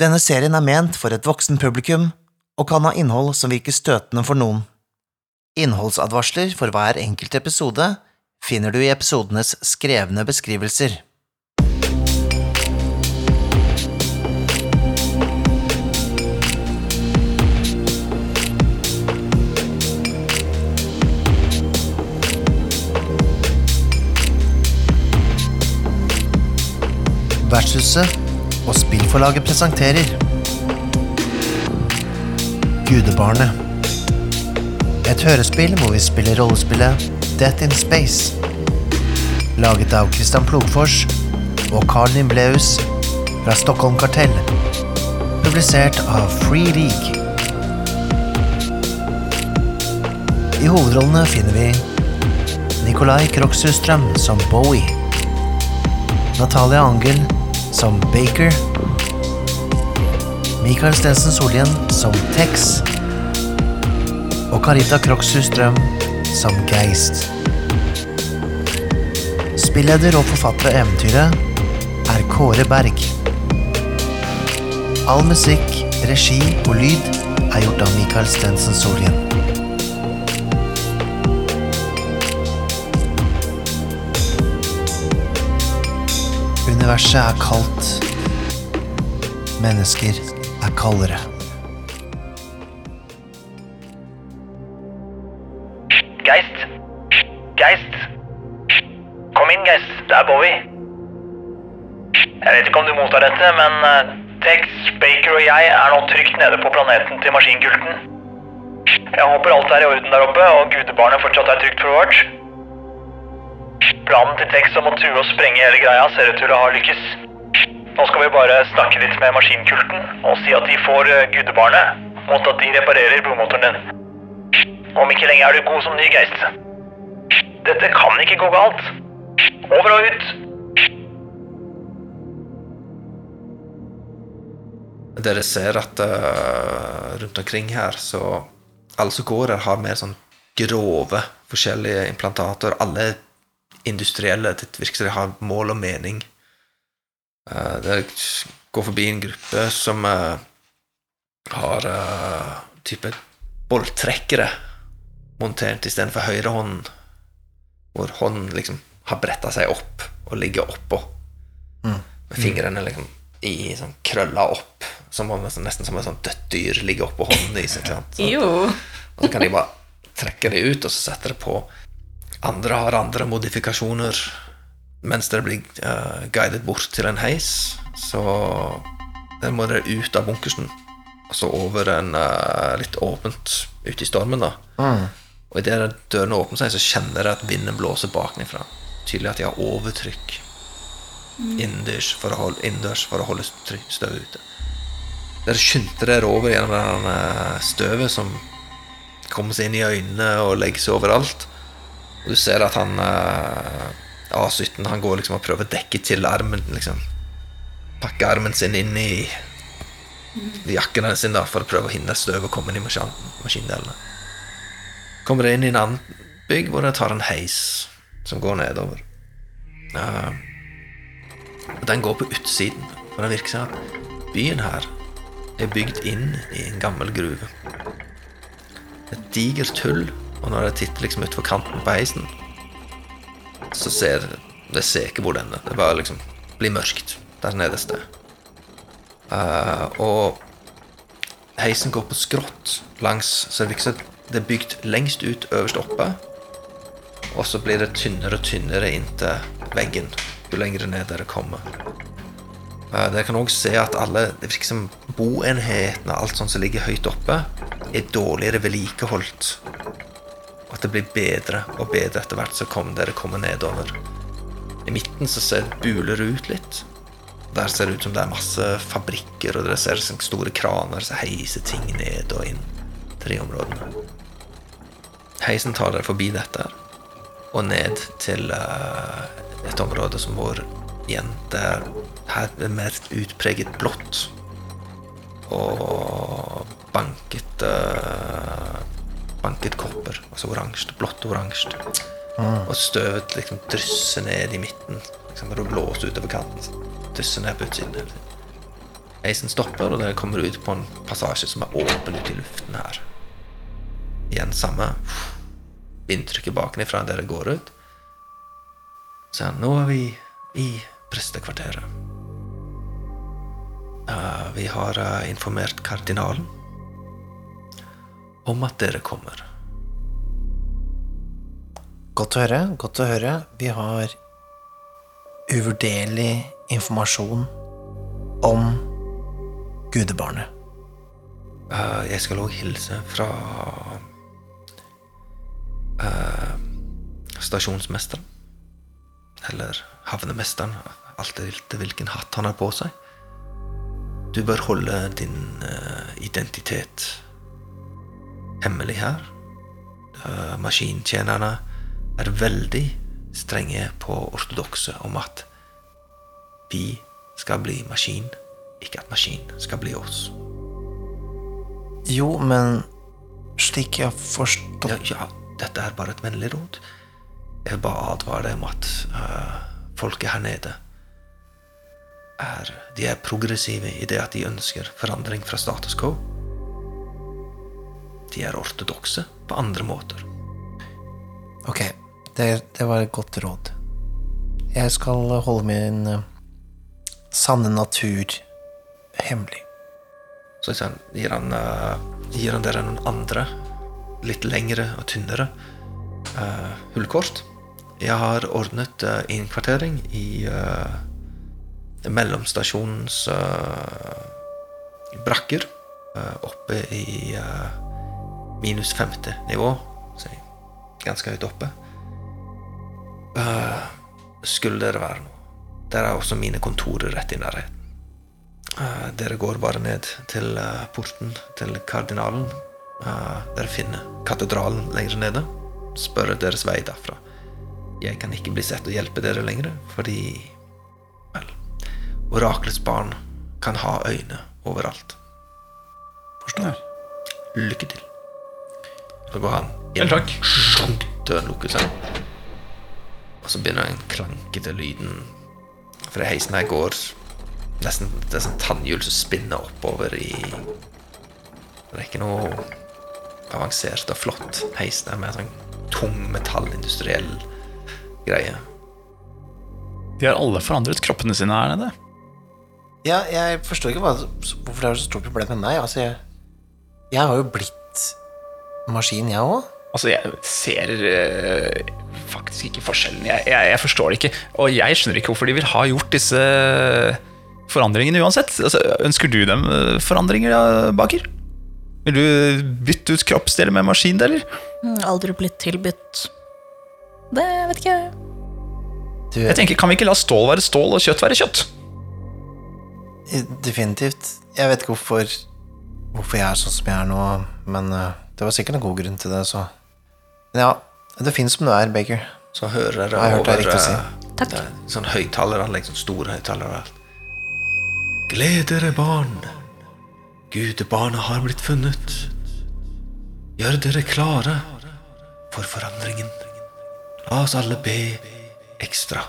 Denne serien er ment for et voksen publikum og kan ha innhold som virker støtende for noen. Innholdsadvarsler for hver enkelt episode finner du i episodenes skrevne beskrivelser. Vertshuset og spillforlaget presenterer Gudebarnet. Et hørespill hvor vi spiller rollespillet Death in Space. Laget av Christian Plogfors og Carl Nimbleus fra Stockholm Kartell. Publisert av Free League. I hovedrollene finner vi Nikolai Kroksustrøm som Bowie. Natalia Angel som Baker. Michael Stensen Solien som Tex. Og Carita Krokshus-Strøm som Geist. Spilleder og forfatter av eventyret er Kåre Berg. All musikk, regi og lyd er gjort av Michael Stensen Solien. Universet er kaldt. Mennesker er kaldere. Geist. Geist. Kom inn, Geist. Det er Bowie. Jeg vet ikke om du mottar dette, men eh, Tex, Baker og jeg er nå trygt nede på planeten til maskingulten. Jeg håper alt er i orden der oppe, og gudebarnet fortsatt er trygt forvart. Planen til Tex om å true og sprenge hele greia ser ut til å ha lykkes. Nå skal vi bare snakke litt med maskinkulten og si at de får guddebarnet gudebarnet mot at de reparerer bromotoren din. Om ikke lenge er du god som ny geist. Dette kan ikke gå galt. Over og ut. Dere ser at uh, rundt omkring her, så alle som går her, har mer sånn grove forskjellige implantater. Alle industrielle. Det virker som de har mål og mening. Uh, Dere går forbi en gruppe som uh, har uh, type bolltrekkere montert istedenfor høyrehånden, hvor hånden liksom har bretta seg opp og ligger oppå. Med fingrene liksom i sånn krølla opp, som om nesten som et sånn dødt dyr ligger oppå hånden deres. Så- Jo. og så kan de bare trekke det ut, og så setter det på. Andre har andre modifikasjoner. Mens dere blir uh, guidet bort til en heis, så der må dere ut av bunkersen. Altså over en uh, litt åpent ute i stormen, da. Og idet dørene åpner seg, så kjenner dere at vinden blåser bakenfra. Tydelig at de har overtrykk innendørs for for å holde støvet ute. Dere skynder dere over gjennom det eh, støvet som kommer seg inn i øynene og legger seg overalt. Og du ser at han eh, A17 han går liksom og prøver å dekke til armen. liksom Pakke armen sin inn i jakken sin da, for å prøve å hindre støv å komme inn i maskin, maskindelene. Kommer inn i en annen bygg hvor dere tar en heis som går nedover. Uh, den går på utsiden, for det virker som at byen her er bygd inn i en gammel gruve. Et digert hull, og når jeg titter liksom utfor kanten på heisen, så ser det ser ikke hvor den er. Det bare liksom blir mørkt der nederste. Uh, og heisen går på skrått langs, så det virker som det er bygd lengst ut øverst oppe, og så blir det tynnere og tynnere inntil veggen jo lenger ned dere kommer. Uh, Dere kan også se at alle det virker som boenhetene alt sånt som ligger høyt oppe, er dårligere vedlikeholdt. Og at det blir bedre og bedre etter hvert som kom- dere kommer nedover. I midten så ser buler ut litt. Der ser det ut som det er masse fabrikker, og dere ser sånne store kraner som heiser ting ned og inn til de områdene. Heisen tar dere forbi dette og ned til eh, et område som hvor igjen det er, her er mer utpreget blått og banket eh, banket kopper, altså oransje, blått og oransje. Og støvet liksom drysser ned i midten liksom det blåser utover kanten. Drysser ned på utsiden hele tiden. Heisen stopper, og dere kommer ut på en passasje som er åpen ute i luften her. Igjen samme inntrykket bakenifra dere går ut. Så nå er vi i prestekvarteret. Uh, vi har uh, informert kardinalen om at dere kommer. Godt å høre, godt å høre. Vi har uvurderlig informasjon om gudebarnet. Uh, jeg skal òg hilse fra uh, stasjonsmesteren. Eller havnemesteren, alt etter hvilken hatt han har på seg. Du bør holde din uh, identitet hemmelig her. Maskintjenerne er veldig strenge på ortodokse om at vi skal bli maskin, ikke at maskin skal bli oss. Jo, men slik jeg forstår Ja, ja, dette er bare et vennlig råd. Jeg vil bare advare om at uh, folket her nede er, De er progressive i det at de ønsker forandring fra status quo. De er ortodokse på andre måter. Ok, det, det var et godt råd. Jeg skal holde min uh, sanne natur hemmelig. Så sånn, gir, han, uh, gir han dere noen andre, litt lengre og tynnere, uh, hullkort. Jeg har ordnet uh, innkvartering i mellomstasjonens brakker. oppe i øh, minus femte nivå, så jeg er ganske høyt oppe. Øh, skulle dere være noe. Der er også mine kontorer rett i nærheten. Eh, dere går bare ned til eh, porten til kardinalen. Eh, dere finner katedralen lenger nede. Spør deres vei derfra. Jeg kan ikke bli sett og hjelpe dere lenger, fordi Vel, oraklets barn kan ha øyne overalt. Forstår. Lykke til. Så går han Vel, takk. Sjunk, Døren lukker seg. Og så begynner den klankete lyden fra heisen her går nesten Det er sånn tannhjul som spinner oppover i Det er ikke noe avansert og flott heis. Det er mer sånn tung metallindustriell greie. De har alle forandret kroppene sine her nede. Ja, jeg forstår ikke hva, hvorfor det er så stort problem med meg. Altså, jeg, jeg har jo blitt maskin, jeg òg. Altså, jeg ser eh, faktisk ikke forskjellen. Jeg, jeg, jeg forstår det ikke. Og jeg skjønner ikke hvorfor de vil ha gjort disse forandringene uansett. Altså, ønsker du dem eh, forandringer, da, Baker? Vil du bytte ut kroppsdeler med maskindeler? Mm, Aldri blitt tilbudt Det vet ikke jeg. Du, Jeg tenker, Kan vi ikke la stål være stål og kjøtt være kjøtt? definitivt. Jeg vet ikke hvorfor, hvorfor jeg er sånn som jeg er nå, men eh, det var sikkert en god grunn til det, så Men ja, det fins som det er, Baker. Så hører jeg det over si? eh, Takk. det er sånn høyttalere, sånn store høyttalere. Gled dere, barn. Gudebarnet har blitt funnet. Gjør dere klare for forandringen. La oss alle be ekstra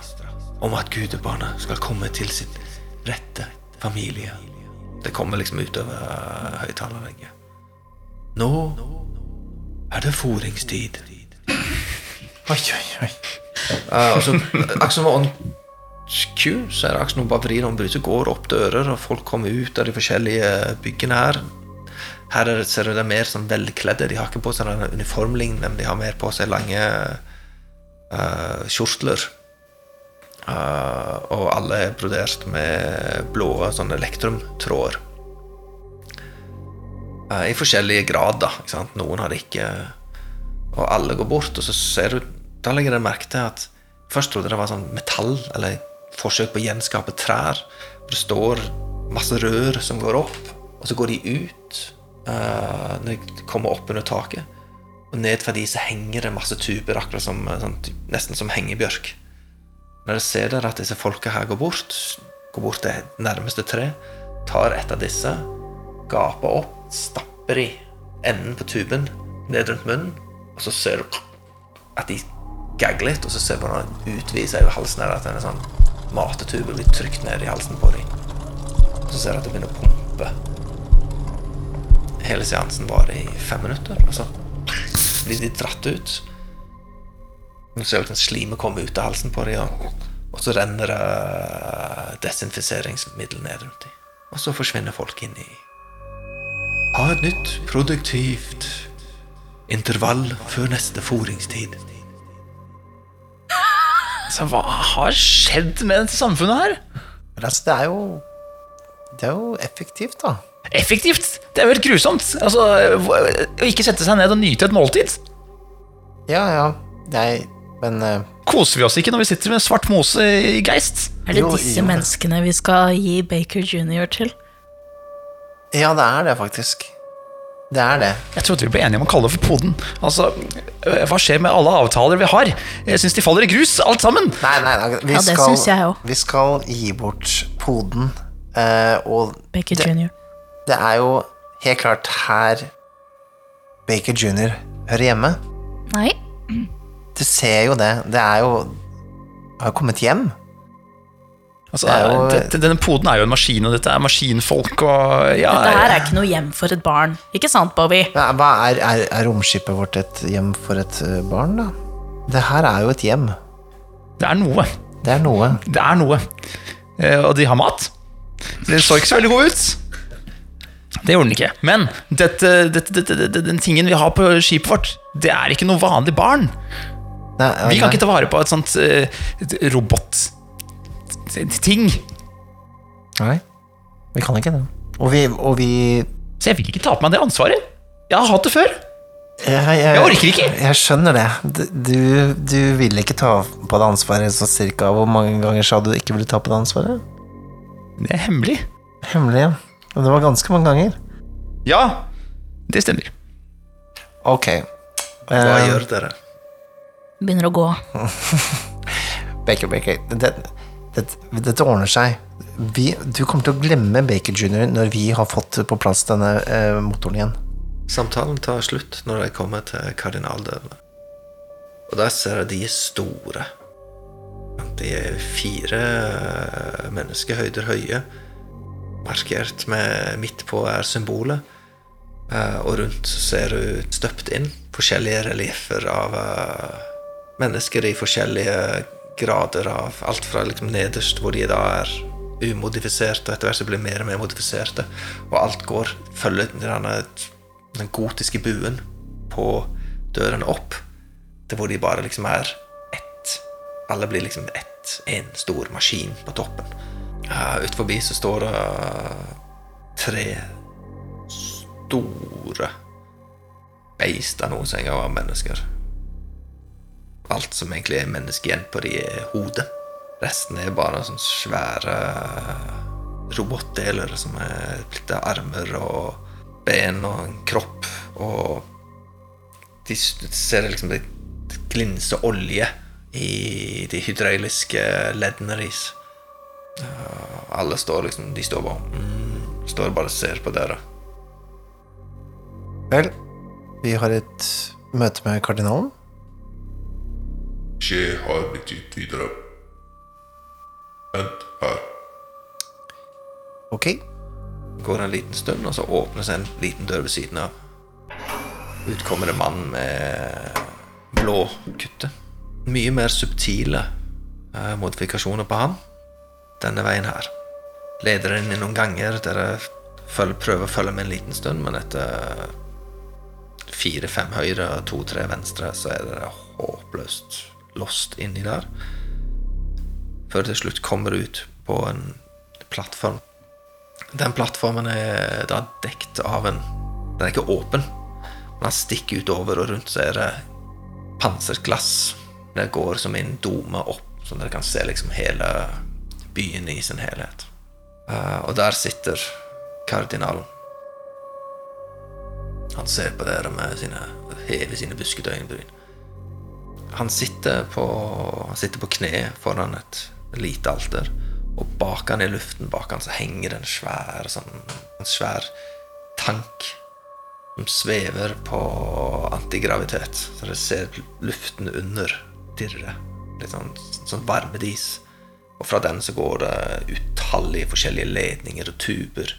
om at gudebarnet skal komme til sin rette familie. Det kommer liksom utover uh, høyttaleranlegget. Nå er det foringstid. Oi, oi, oi. Uh, og så, akkurat som on Q, så er det akkurat som bare vrir om brytet, går opp dører, og folk kommer ut av de forskjellige byggene her. Her er det, ser du det er mer sånn velkledde. De har ikke på seg uniformlignende, men de har mer på seg lange uh, kjortler. Uh, og alle er brodert med blå sånne elektrumtråder. Uh, I forskjellige grad, da. Noen har ikke Og alle går bort, og så ser du Da legger dere merke til at Først trodde jeg det var sånn metall, eller forsøk på å gjenskape trær. Det står masse rør som går opp, og så går de ut uh, når de kommer opp under taket. Og ned fra de så henger det masse tuber, akkurat som, eh, sånn, nesten som hengebjørk. Når dere ser der at disse folka her går bort, går bort til nærmeste tre, tar et av disse, gaper opp, stapper i enden på tuben ned rundt munnen, og så ser du at de gagger litt, og så ser du hvordan den utviser over halsen her, at en sånn matetube blir trykt ned i halsen på dem. Så ser du at det begynner å pumpe. Hele seansen varer i fem minutter, og så blir de dratt ut. Du ser hvordan slimet kommer ut av halsen på dem, og, og så renner det desinfiseringsmiddel ned rundt dem. Og så forsvinner folk inn i Ha et nytt, produktivt intervall før neste foringstid. Så hva har skjedd med dette samfunnet her? Men altså, det er jo Det er jo effektivt, da. Effektivt! Det er jo helt grusomt. Altså, Å ikke sette seg ned og nyte et måltid. Ja, ja. Nei, men uh, Koser vi oss ikke når vi sitter med svart mose i Geist? Er det Jo, disse jo. menneskene vi skal gi Baker Jr. til? Ja, det er det, faktisk. Det er det. Jeg trodde vi ble enige om å kalle det for poden. Altså, øh, Hva skjer med alle avtaler vi har? Jeg syns de faller i grus, alt sammen. Nei, nei, nei vi, Ja, skal, jeg vi skal gi bort poden. uh, og Baker det, Jr. det er jo helt klart her Baker Jr. hører hjemme. Nei. Du ser jo det. Det er jo Har jo kommet hjem. Altså, Det er jo- dette- Denne poden er jo en maskin, og dette er maskinfolk og ja, Dette her er ikke noe hjem for et barn. Ikke sant, Bobby? Hva hva er, er, er romskipet vårt et hjem for et eh, barn, da? Det her er jo et hjem. Det er noe. Det er noe. Det er noe. Eh, Og de har mat. Den så ikke så veldig god ut. Det gjorde den ikke. Men dette, dette, dette, dette, den tingen vi har på skipet vårt, det er ikke noe vanlig barn. Nei, Vi kan ikke ta vare på et sånt uh, robotting. Nei, vi kan ikke det. Og vi, og vi Så jeg vil ikke ta på meg det ansvaret. Jeg har hatt det før. jeg, jeg, Jeg orker ikke. Jeg skjønner det. Du, du vil ikke ta på deg ansvaret så cirka Hvor mange ganger sa du du ikke ville ta på deg ansvaret? Det er hemmelig. Hemmelig, ja. Men det var ganske mange ganger. Ja, det stemmer. Ok. Hva um, gjør dere? Begynner å gå. Baker, Baker. Det, det, dette ordner seg. Vi, du kommer til å glemme Baker Jr. når vi har fått på plass denne eh, motoren igjen. Samtalen tar slutt når de kommer til kardinaldødene. Og der ser jeg de er store. De er fire eh, menneskehøyder høye. Markert med midt på er symbolet. Eh, Og rundt ser du støpt inn forskjellige relieffer av eh, mennesker i forskjellige grader av alt fra liksom nederst, hvor de da er umodifiserte, og etter hvert så blir mer og mer modifiserte. Og alt går, følger denne, den gotiske buen på dørene opp, til hvor de bare liksom er ett. Alle blir liksom ett, en stor maskin på toppen. Uh, ut forbi så står det tre store beist av noe som en var mennesker. Alt som egentlig er menneske igjen på de er hodet. Resten er bare sånne svære robotdeler som er blitt til armer og ben og en kropp. Og de ser liksom det glinser olje i de hydrauliske leddene deres. Alle står liksom De står bare mm, Står bare og ser på dere. Vel, vi har et møte med kardinalen. Skje har blitt gitt videre. Vent her. Ok. går en liten stund, og så åpner seg en liten dør ved siden av. Ut kommer en mann med blå kutte. Mye mer subtile eh, modifikasjoner på ham denne veien her. Leder inn i noen ganger der følger, prøver å følge med en liten stund, men etter fire-fem høyre og to-tre venstre, så er det håpløst lost inni der. Før til slutt kommer ut på en plattform den plattformen er da dekt av en Den er ikke åpen, men den stikker utover, og rundt så er det panserglass. Det går som en dome opp, så dere kan se liksom hele byen i sin helhet. Eh, og der sitter kardinalen. Han ser på dere med sine hever sine buskete øyenbryn. Han sitter på, han sitter på kne foran et lite alter, og bak han i luften bak han så henger det en svær, sånn, en svær tank som svever på antigravitet. Så dere ser luften under dirre. Litt sånn, sånn varmedis. Og fra den så går det utallige forskjellige ledninger og tuber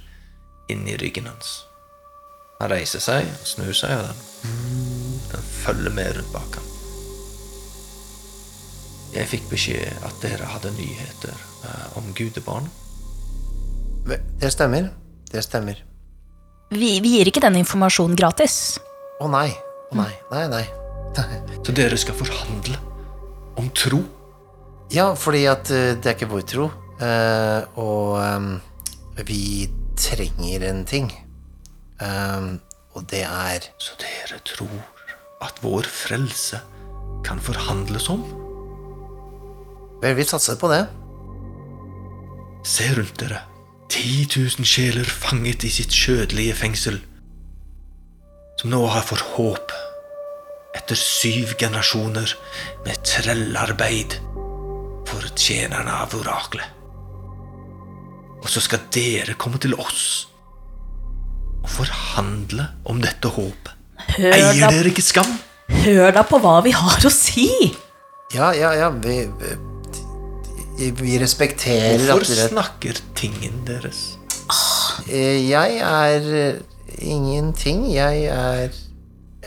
inn i ryggen hans. Han reiser seg og snur seg, og den, den følger med rundt bak ham. Jeg fikk beskjed at dere hadde nyheter uh, om gudebarn. Det stemmer. Det stemmer. Vi, vi gir ikke den informasjonen gratis. Å nei. Å nei. Nei, nei. Så dere skal forhandle om tro? Ja, fordi at uh, det er ikke vår tro. Uh, og um, vi trenger en ting. Um, og det er Så dere tror at vår frelse kan forhandles om? Vel, vi satser på det. Se rundt dere. 10 000 sjeler fanget i sitt kjødelige fengsel, som nå har fått håp etter syv generasjoner med trellarbeid for tjenerne av oraklet. Og så skal dere komme til oss og forhandle om dette håpet. Hør Eier da, dere ikke skam? hør da på hva vi har å si! Ja, ja, ja. Vi, vi, respekterer Hvorfor dere snakker tingen deres? Eh, Jeg er eh, ingenting. Jeg er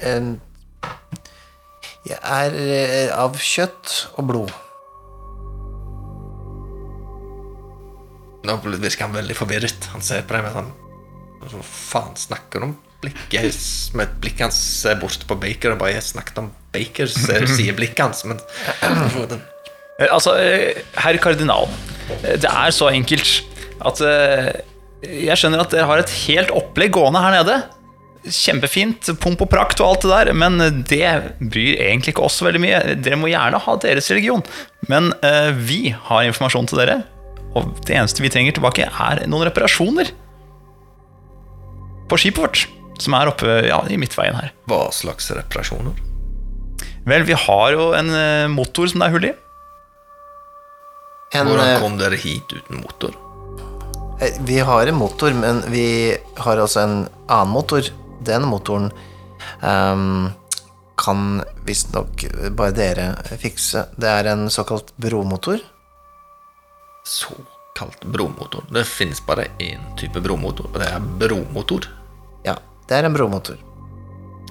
en Jeg er eh, av kjøtt og blod. Nå virker han veldig forvirret. Han ser på deg med sånn Hva faen snakker du om? Blikket Med blikket hans ser bort på Baker og bare 'Jeg snakket om Baker', ser, sier blikket hans, men Altså, eh, herr kardinal, eh, det er så enkelt at eh, jeg skjønner at dere har et helt opplegg gående her nede. Kjempefint, pomp og prakt og alt det der, men det bryr egentlig ikke oss veldig mye. Dere må gjerne ha deres religion, men eh, vi har informasjon til dere, og det eneste vi trenger tilbake, er noen reparasjoner på skipet vårt, som er oppe ja, i midtveien her. hva slags reparasjoner? Vel, vi har jo en eh, motor som det er hull i. En, Hvordan eh, kom dere hit uten motor? vi har en motor, men vi har også en annen motor. Den motoren um, kan visstnok bare dere fikse. Det er en såkalt bromotor. Såkalt bromotor. Det finnes bare én type bromotor, og det er bromotor. Ja, det er en bromotor.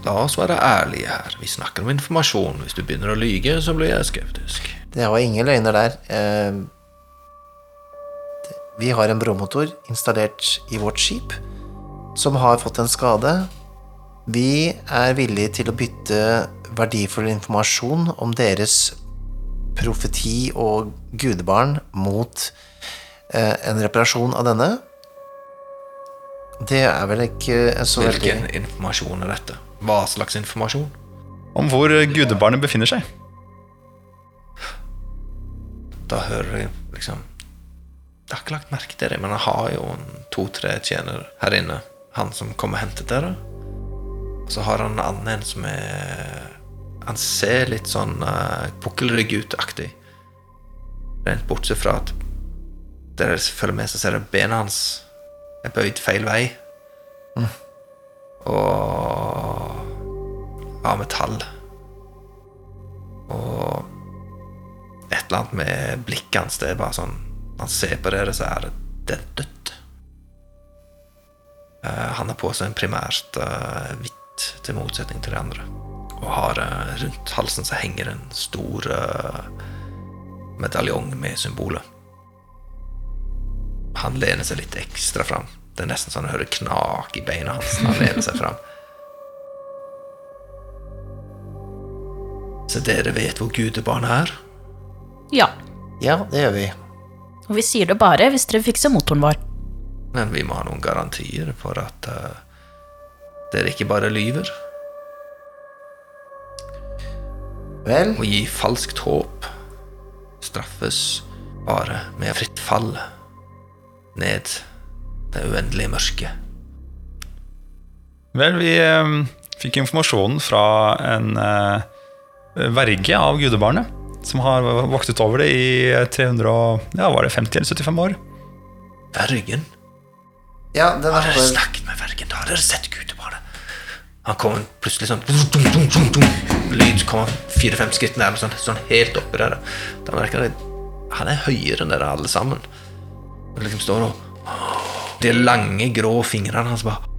La oss være ærlige her. Vi snakker om informasjon. Hvis du begynner å lyge, så blir jeg skeptisk. Det var ingen løgner der. Eh, Vi har en bromotor installert i vårt skip som har fått en skade. Vi er villige til å bytte verdifull informasjon om deres profeti og gudebarn mot eh, en reparasjon av denne. Det er vel ikke så veldig Hvilken informasjon er dette? Hva slags informasjon? Om hvor gudebarnet befinner seg. Da hører jeg liksom Jeg har ikke lagt merke til det, men jeg har jo to-tre tjenere her inne. Han som kommer og henter dere. Og så har han en annen en som er Han ser litt sånn uh, pukkelrygg-ut-aktig. Rent bortsett fra at dere følger med, så ser dere bena hans er bøyd feil vei. Og av metall. Og et eller annet med blikket hans. Det er bare sånn han ser på dere, så er det, dødt. Uh, han har på seg en primært uh, hvitt, til motsetning til de andre. Og har uh, rundt halsen så henger en stor medaljong med symbolet. Han lener seg litt ekstra fram. Det er nesten sånn han hører knak i beina hans han lener seg fram. Så dere vet hvor gudebarnet er? Ja. Ja, det gjør vi. Og vi sier det bare hvis dere fikser motoren vår. Men vi må ha noen garantier for at uh, dere ikke bare lyver. Vel, Å gi falskt håp straffes bare med fritt fall ned det uendelige mørket. Vel, vi eh, fikk informasjonen fra en uh, verge av gudebarnet, som har voktet over det i 300 Ja, var det 50 eller 75 år. Vergen? ja, den Har er dere snakket med vergen? Da har dere sett gudebarnet? Han kom plutselig sånn dum, dum, dum, Lyd kom han fire-fem skritt nærmere, sånn, sånn helt oppi der. Da merka jeg Han er høyere enn dere alle sammen. Og liksom står og De lange, grå fingrene hans bare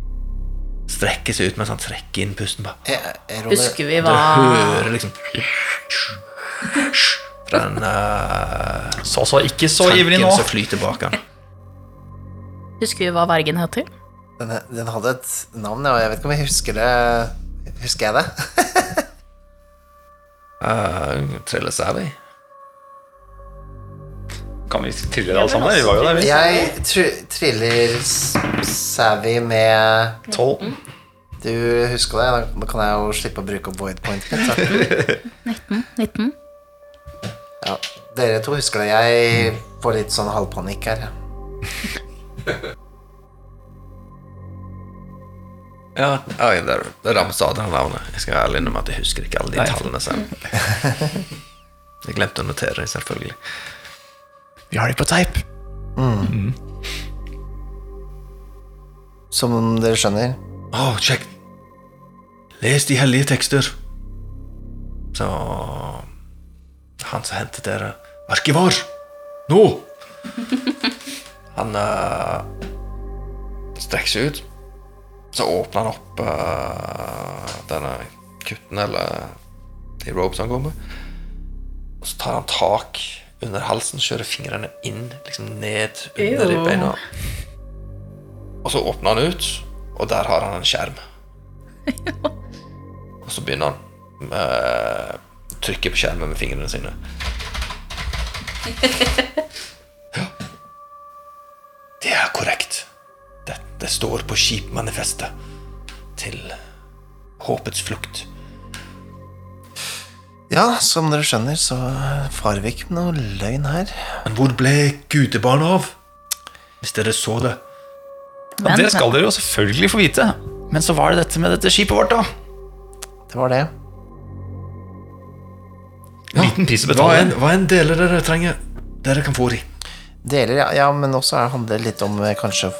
strekker seg ut mens han trekker inn pusten. bare Husker vi Du hva hører liksom den uh, Så så ikke så ivrig nå. som flyter bak han. Husker vi hva vergen heter? den, den hadde et navn, ja, og jeg vet ikke om jeg husker det. Husker jeg det? Uh, Trille Savvy. Kan vi trille det alle sammen? Vi var jo der, vi. Jeg tr triller Savvy med Tolv. Du husker det? Da- kan jeg jo slippe å bruke opp void point mitt. Så. 19? Ja, dere to husker det. Jeg får litt sånn halvpanikk her. Ja, ja det, er, det ramsa av navnet. Jeg skal ærlig innrømme at jeg husker ikke alle de Nei. tallene selv. Jeg glemte å notere det, selvfølgelig. Vi har de på teip. Som dere skjønner. Å, sjekk! Les de hellige tekster. Så Han som hentet dere Arkivar! Nå! Han uh, strekker seg ut. Så åpner han opp uh, denne kutten, eller de ropes han går med. Og så tar han tak under halsen, kjører fingrene inn, liksom ned under de beina. Og så åpner han ut, og der har han en skjerm. og så begynner han med trykke på skjermen med fingrene sine. ja. Det er korrekt. Dette står på skipmanifestet til Håpets flukt. Ja, som dere skjønner, så farer vi ikke med noe løgn her. Men hvor ble gudebarnet av? Hvis dere så det. Ja, det skal dere jo selvfølgelig få vite. Men så var det dette med dette skipet vårt, da. Det var det. Liten pris å Hva enn hva enn deler dere trenger, dere kan få de. Deler, ja, ja men også er- handler det litt om eh, kanskje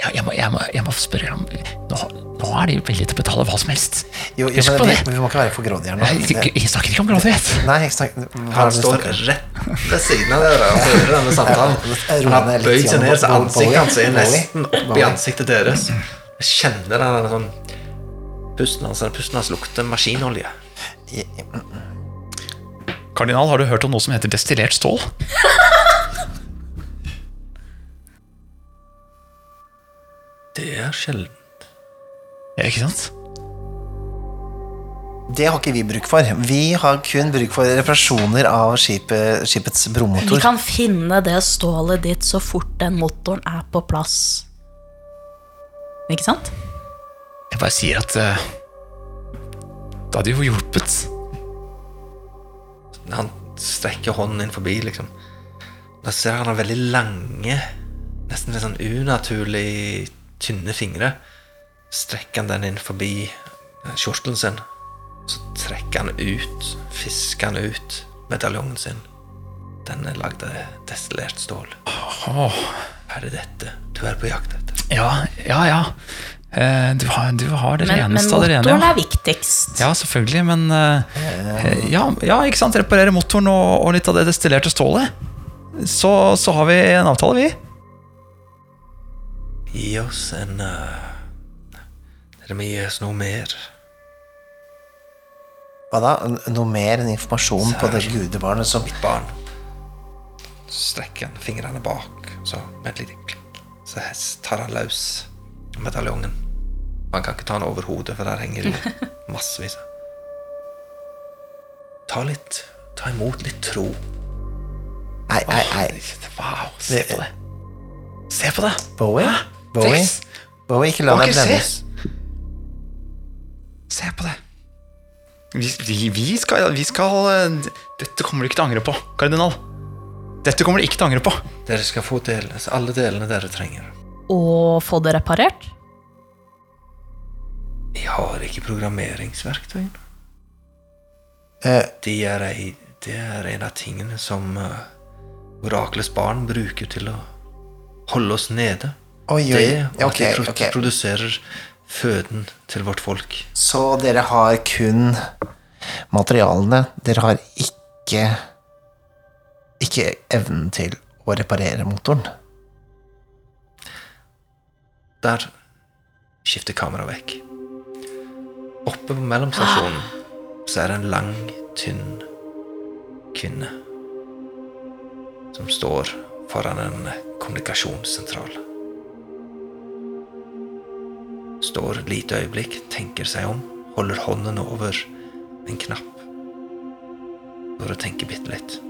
Ja, jeg, må, jeg, må, jeg må spørre om nå, nå er de villige til å betale hva som helst. Jo, jo Husk men på vi, det. vi må ikke være for grådige her nå. Jeg, jeg, jeg snakker ikke om grådighet. Nei, jeg snakker hva er Han det du står snakker rett ved siden av dere og hører denne samtalen. Han har bøyd seg ned, så ansiktet hans er nesten oppi ansiktet deres. Jeg kjenner den sånn Pusten hans, pusten hans lukter maskinolje. Kardinal, har du hørt om noe som heter destillert stål? Det er sjelden. Ja, ikke sant? Det har ikke vi bruk for. Vi har kun bruk for reparasjoner av skipet, skipets Vi kan finne det stålet ditt så fort den motoren er på plass. Ikke sant? Jeg bare sier at eh, Det hadde jo hjulpet. Han strekker hånden inn forbi, liksom. Da ser han har veldig lange, nesten litt sånn unaturlig tynne fingre. Strekker han den inn forbi kjortelen sin. Så trekker han ut, fisker han ut medaljongen sin. Den er lagd av destillert stål. Hva Er det dette du er på jakt etter? ja, ja, ja. Eh, du, har, du har det Men, men reneste av det rene. motoren er viktigst. ja, selvfølgelig, men eh, ja, ja, ikke sant. Reparere motoren og, og litt av det destillerte stålet. Så, så har vi en avtale, vi. Gi oss en uh, Dere må gi oss noe mer. Hva da? Noe mer enn informasjon på det gudebarnet som Mitt barn. Strekker han fingrene bak, så med et lite klikk, så tar han løs medaljongen. Han kan ikke ta den over hodet, for der henger det massevis. Ta litt Ta imot litt tro. Nei, nei, nei. Wow, se på det. Se på det. Bowie? Bowie? Bowie, ikke la deg ikke blendes. Se på det. Vi, vi, vi, skal, vi skal Dette kommer du ikke til å angre på, kardinal. Dette kommer du ikke til å angre på. Dere skal få del, alle delene dere trenger. Og få det reparert. Jeg har ikke programmeringsverktøy. Eh, De er ei, det er en av tingene som uh, oraklets barn bruker til å holde oss nede. Oi, oi. Det, og okay, at de pro ok. produserer føden til vårt folk. Så dere har kun materialene. Dere har ikke ikke evnen til å reparere motoren. Der skifter kameraet vekk. Oppe på mellomstasjonen så er det en lang, tynn kvinne som står foran en kommunikasjonssentral. Står et lite øyeblikk, tenker seg om, holder hånden over en knapp. Står og tenker bitte litt.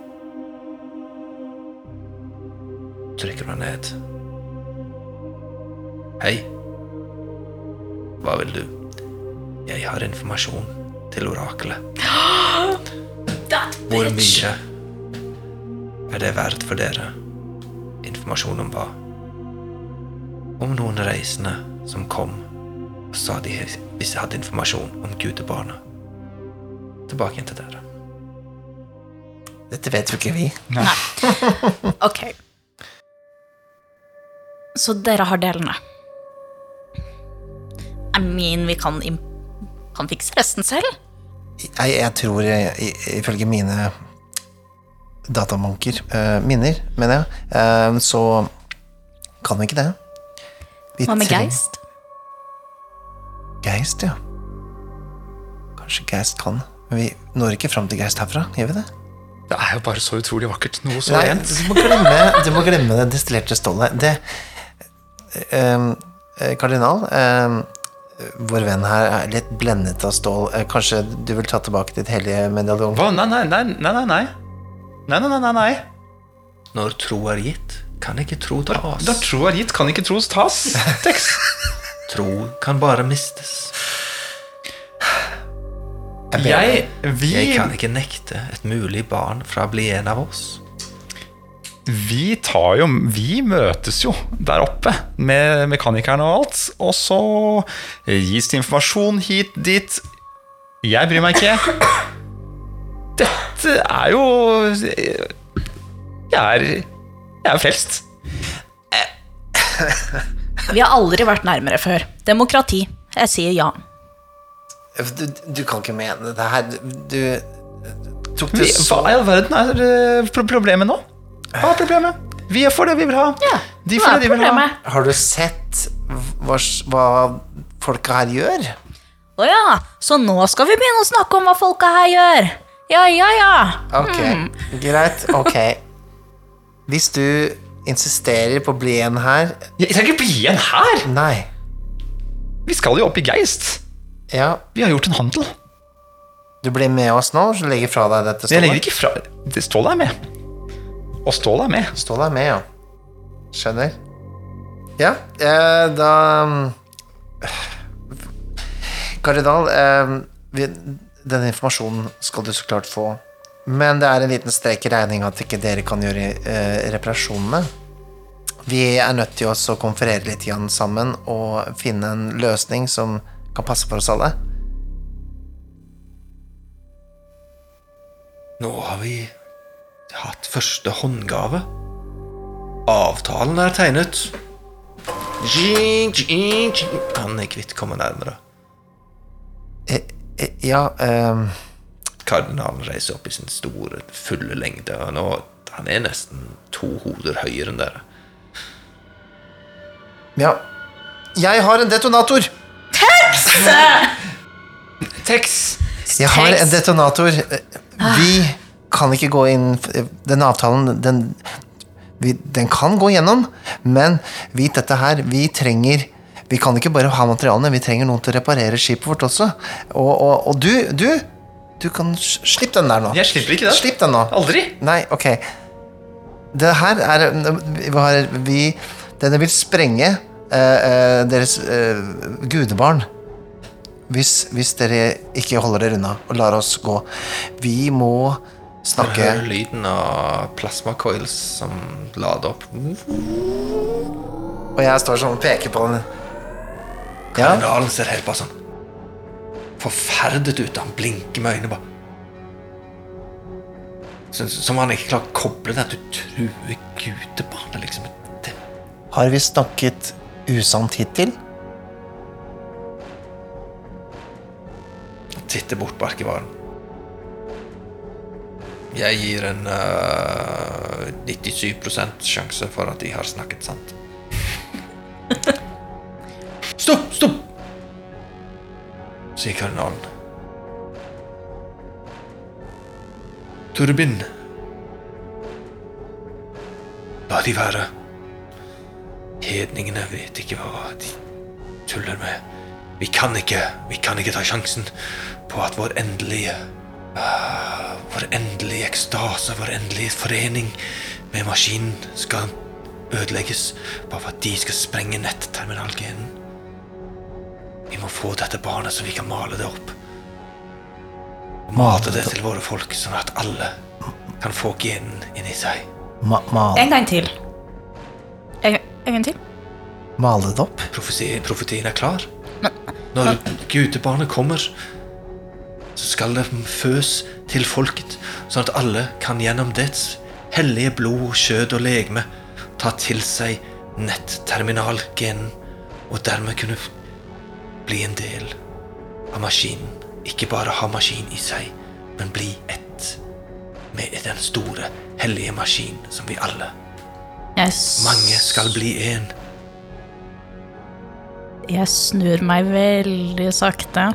Trykker hun ned. Hei. Hva vil du? Jeg har informasjon til oraklet. Hvor mye er det verdt for dere? Informasjon om hva? Om noen reisende som kom og sa de hvis jeg hadde informasjon om gudebarnet. Tilbake igjen til dere. Dette vet jo ikke vi. Nei. Ok. Så dere har delene. I mean, vi kan, kan fikse resten selv. Jeg, jeg tror, jeg, ifølge mine datamanker uh, minner, mener jeg, Uh, så kan vi ikke det. Vi Hva med trenger- Geist? Geist, ja. Kanskje Geist kan. Men vi når ikke fram til Geist herfra, gjør vi det? Det er jo bare så utrolig vakkert. Noe så rent. du må glemme, du må glemme det destillerte stålet. Det ehm, eh, Kardinal, ehm, vår venn her er litt blendet av stål. Eh, Kanskje du vil ta tilbake ditt hellige medaljong? Hva? Nei, nei, nei, nei, nei, nei. Nei, nei, nei. Når tro er gitt, kan ikke tro tas. Da tro er gitt, kan ikke tros tas. Tekst. Tro kan bare mistes. Jeg, vi, Jeg kan ikke nekte et mulig barn fra å bli en av oss. Vi tar jo Vi møtes jo der oppe med mekanikerne og alt. Og så gis det informasjon hit, dit. Jeg bryr meg ikke. Dette er jo Jeg er Jeg er frelst. Vi har aldri vært nærmere før. Demokrati. Jeg sier ja. Du, du kan ikke mene det her. Du tok det så hva i all verden er eh, problemet nå? Hva er problemet? Vi får det vi vil ha. De får det de vil ha. Har du sett hva, hva folka her gjør? Å ja, så nå skal vi begynne å snakke om hva folka her gjør. Ja, ja, ja. Ok, greit. Ok. Hvis du insisterer på å bli en her Jeg trenger ikke bli igjen her! Nei. Vi skal jo opp i Geist. Ja, Vi har gjort en handel. du blir med oss nå, så legger fra deg dette Jeg legger ikke fra det stålet er med. Og stå deg med. Stå deg med, ja. Skjønner. Ja, eh, da Karidal, eh, den informasjonen skal du så klart få. Men det er en liten strek i regninga at ikke dere kan gjøre eh, reparasjonene. Vi er nødt til å konferere litt igjen sammen og finne en løsning som kan passe for oss alle. Nå har vi hatt første håndgave. Avtalen er tegnet. Han er kvitt kommer nærmere. Eh, eh, ja um... Kardinalen reiser opp i sin store, fulle lengde. Og nå, han er nesten to hoder høyere enn dere. Ja. Jeg har en detonator! Tex! Jeg har en detonator. Vi kan ikke gå inn Den avtalen, den, vi, den kan gå gjennom, men vit dette her. Vi trenger Vi kan ikke bare ha materialene, vi trenger noen til å reparere skipet vårt også. Og, og, og du, du Du kan Slipp den der nå. Jeg slipper ikke den. Slipp den nå. Aldri. Nei, ok. Det her er Vi har vi, Denne vil sprenge eh, eh, deres eh, gudebarn. Hvis, hvis dere ikke holder dere unna og lar oss gå. Vi må snakke hører lyden av plasmacoils som lader opp. Og jeg står sånn og peker på den. Ja, ser helt bare sånn forferdet ut. Han blinker med øynene bare. Som han ikke klarer å koble det at du truer gudebarnet, liksom. Det, har vi snakket usant hittil? Han titter bort på arkivaren. Jeg gir en uh, 97% sjanse for at de har snakket sant. stopp! Stopp! sier kardinalen. Turbin. La de være. Hedningene vet ikke hva de tuller med. Vi kan ikke, vi kan ikke ta sjansen på at vår endelige Vår endelige ekstase, vår endelige forening med maskinen skal ødelegges bare for at de skal sprenge netterminalgenen. Vi må få dette barnet så vi kan male det opp. Og mate det til våre folk, sånn at alle kan få genen inni seg. Ma mal En gang til. En, en gang til. male det opp? Profetien er klar. Når gudebarnet kommer, så skal det føs til folket, sånn at alle kan gjennom dets hellige blod, kjød og legeme ta til seg netterminalgenen, og dermed kunne bli en del av maskinen. Ikke bare ha maskin i seg, men bli ett med den store, hellige maskin som vi alle Yes. Mange skal bli én. jeg snur meg veldig sakte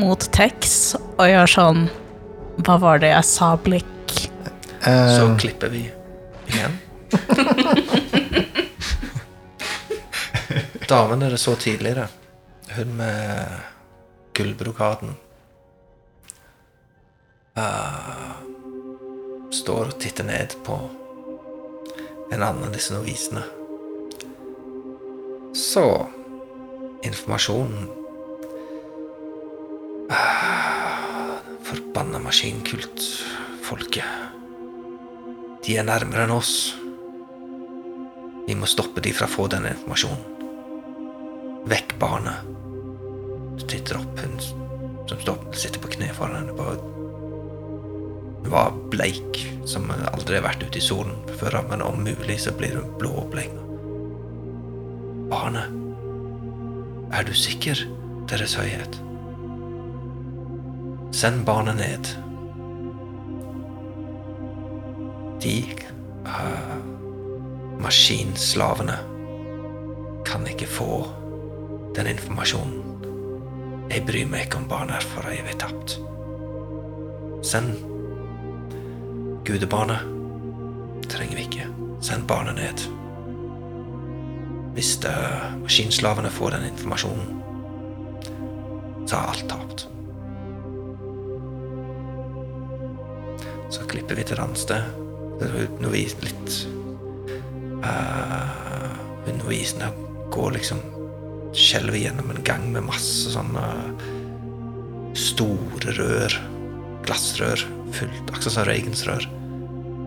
mot Tex og gjør sånn Hva var det jeg sa, blikk? Så Eh, klipper vi igjen. Damen dere så tidligere, hun med gullbrokaden uh, Står og titter ned på en annen av disse novisene. Så Informasjonen Forbanna maskinkultfolket. De er nærmere enn oss. Vi må stoppe de fra å få denne informasjonen. Vekk barnet. Så titter opp, hun som står, sitter på kne foran henne. Hun var bleik, som aldri har vært ute i solen før, men om mulig så blir hun blå og bleik. Barnet, er du sikker, Deres Høyhet? Send barnet ned. De uh, maskinslavene kan ikke få den informasjonen. Jeg bryr meg ikke om barnet er for evig tapt. Send gudebarnet. Trenger vi ikke. Send barnet ned. Hvis uh, maskinslavene får den informasjonen, så er alt tapt. Så klipper vi til et annet sted. Hun novis litt uh, Undervisende går liksom Skjelver gjennom en gang med masse sånne store rør. Glassrør. Fullt, akkurat som Reagans rør.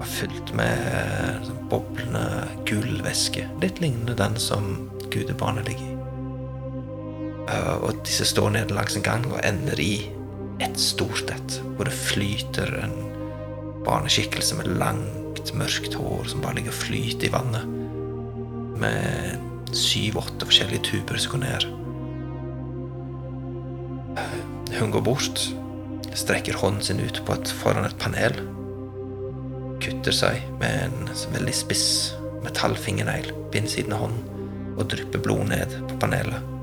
Var fylt med sånn boblende gullvæske. Litt lignende den som gudebarnet ligger i. Eh, og disse står nede langs en gang og ender i et stort et, hvor det flyter en barneskikkelse med langt, mørkt hår som bare ligger og flyter i vannet. Med syv-åtte forskjellige tuber som går ned. Hun går bort, strekker hånden sin ut på et, foran et panel. Kutter seg med en veldig spiss metallfingernegl på innsiden av hånden og drypper blod ned på panelet.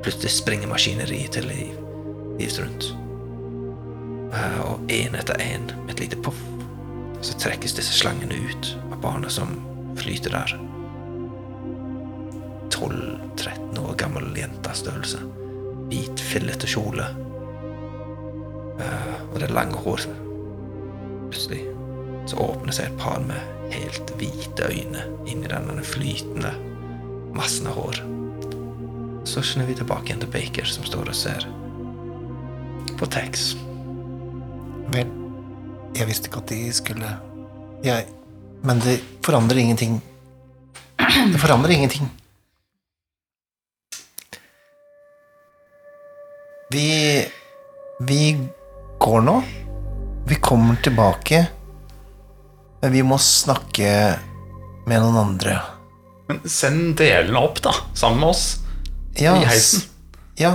Plutselig springer maskineriet til liv, livs rundt. Eh, Og én etter én, med et lite poff, så trekkes disse slangene ut av barnet som flyter der. 12-13 år gammel jentestørrelse. størrelse. Hvit, fillete kjole. Eh, og det lange hår. Plutselig så åpner seg et par med helt hvite øyne inni denne flytende massen av hår. Så snur vi tilbake igjen til Baker, som står og ser på Tex. Vel, jeg visste ikke at de skulle Jeg Men det forandrer ingenting. Det forandrer ingenting. Vi Vi går nå. Vi kommer tilbake. Men vi må snakke med noen andre. Men send delene opp, da, sammen med oss. Ja, I heisen. Ja.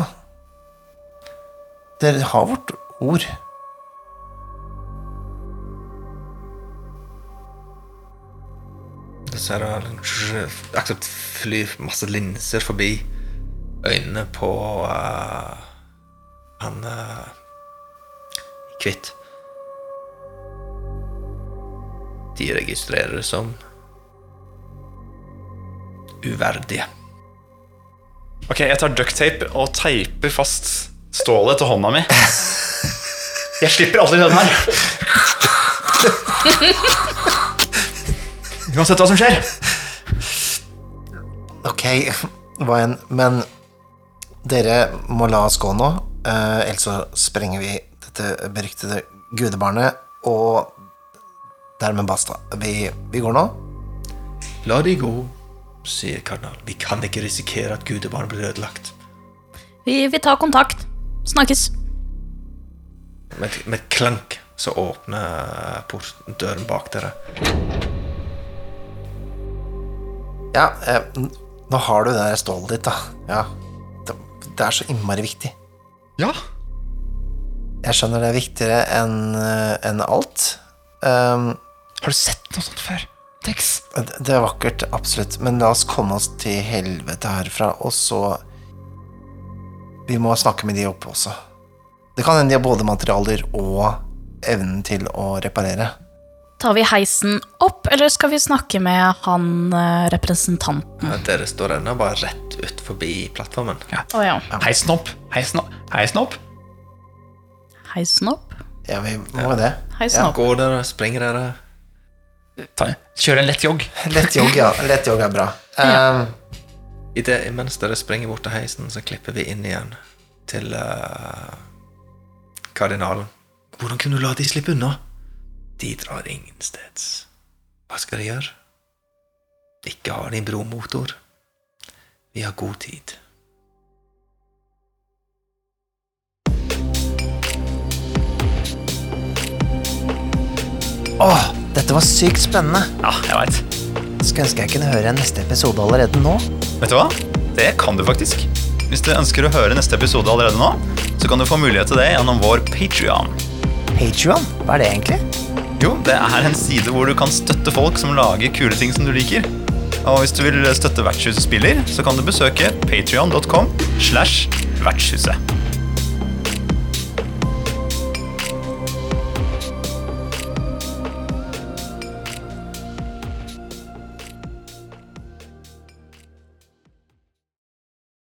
Dere har vårt ord. Så er det akkurat flyr masse linser forbi øynene på uh, han uh, Kvitt. De registrerer det som uverdige. Ok, jeg tar ducktape og teiper fast stålet til hånda mi. Jeg slipper aldri den her. Uansett hva som skjer. Ok, hva enn, men dere må la oss gå nå, eh, ellers så sprenger vi dette beryktede gudebarnet, og dermed basta. Vi, vi går nå. La de gå, sier kardinal. Vi kan ikke risikere at gudebarnet blir ødelagt. Vi, vi tar kontakt. Snakkes. Med, med et klank så åpner porten døren bak dere. Ja, eh, nå har du det der stålet ditt, da. Ja, det, det er så innmari viktig. Ja. Jeg skjønner det er viktigere enn eh, enn alt. Um, Har du sett noe sånt før? Tex? det det er vakkert, absolutt, men la oss komme oss til helvete herfra, og så Vi må snakke med de oppe også. Det kan hende de har både materialer og evnen til å reparere. Tar vi heisen opp, eller skal vi snakke med han eh, representanten? Ja, Dere står ennå bare rett ut forbi plattformen. Å ja. Heisen opp. Heisen opp. Heisen opp. Heisen opp? Ja, vi må det. Heisen opp. Går dere, springer dere? Ta, kjør en lett jogg. Lett jogg, ja. Lett jogg er bra. Um, I det, mens dere springer bort til heisen, så klipper vi inn igjen til eh, kardinalen. Hvordan kunne du la de slippe unna? De drar ingensteds. Hva skal de gjøre? Ikke ha din bromotor. Vi har god tid. Åh, dette var sykt spennende. Ja, jeg vet. Skulle ønske jeg kunne høre neste episode allerede nå. Vet du hva? Det kan du faktisk. Hvis du ønsker å høre neste episode allerede nå, så kan du få mulighet til det gjennom vår Patrion. Patreon, hva er det egentlig? Jo, det er en side hvor du kan støtte folk som lager kule ting som du liker. Og hvis du vil støtte Vertshuset spiller, så kan du besøke patrion.com slash vertshuset.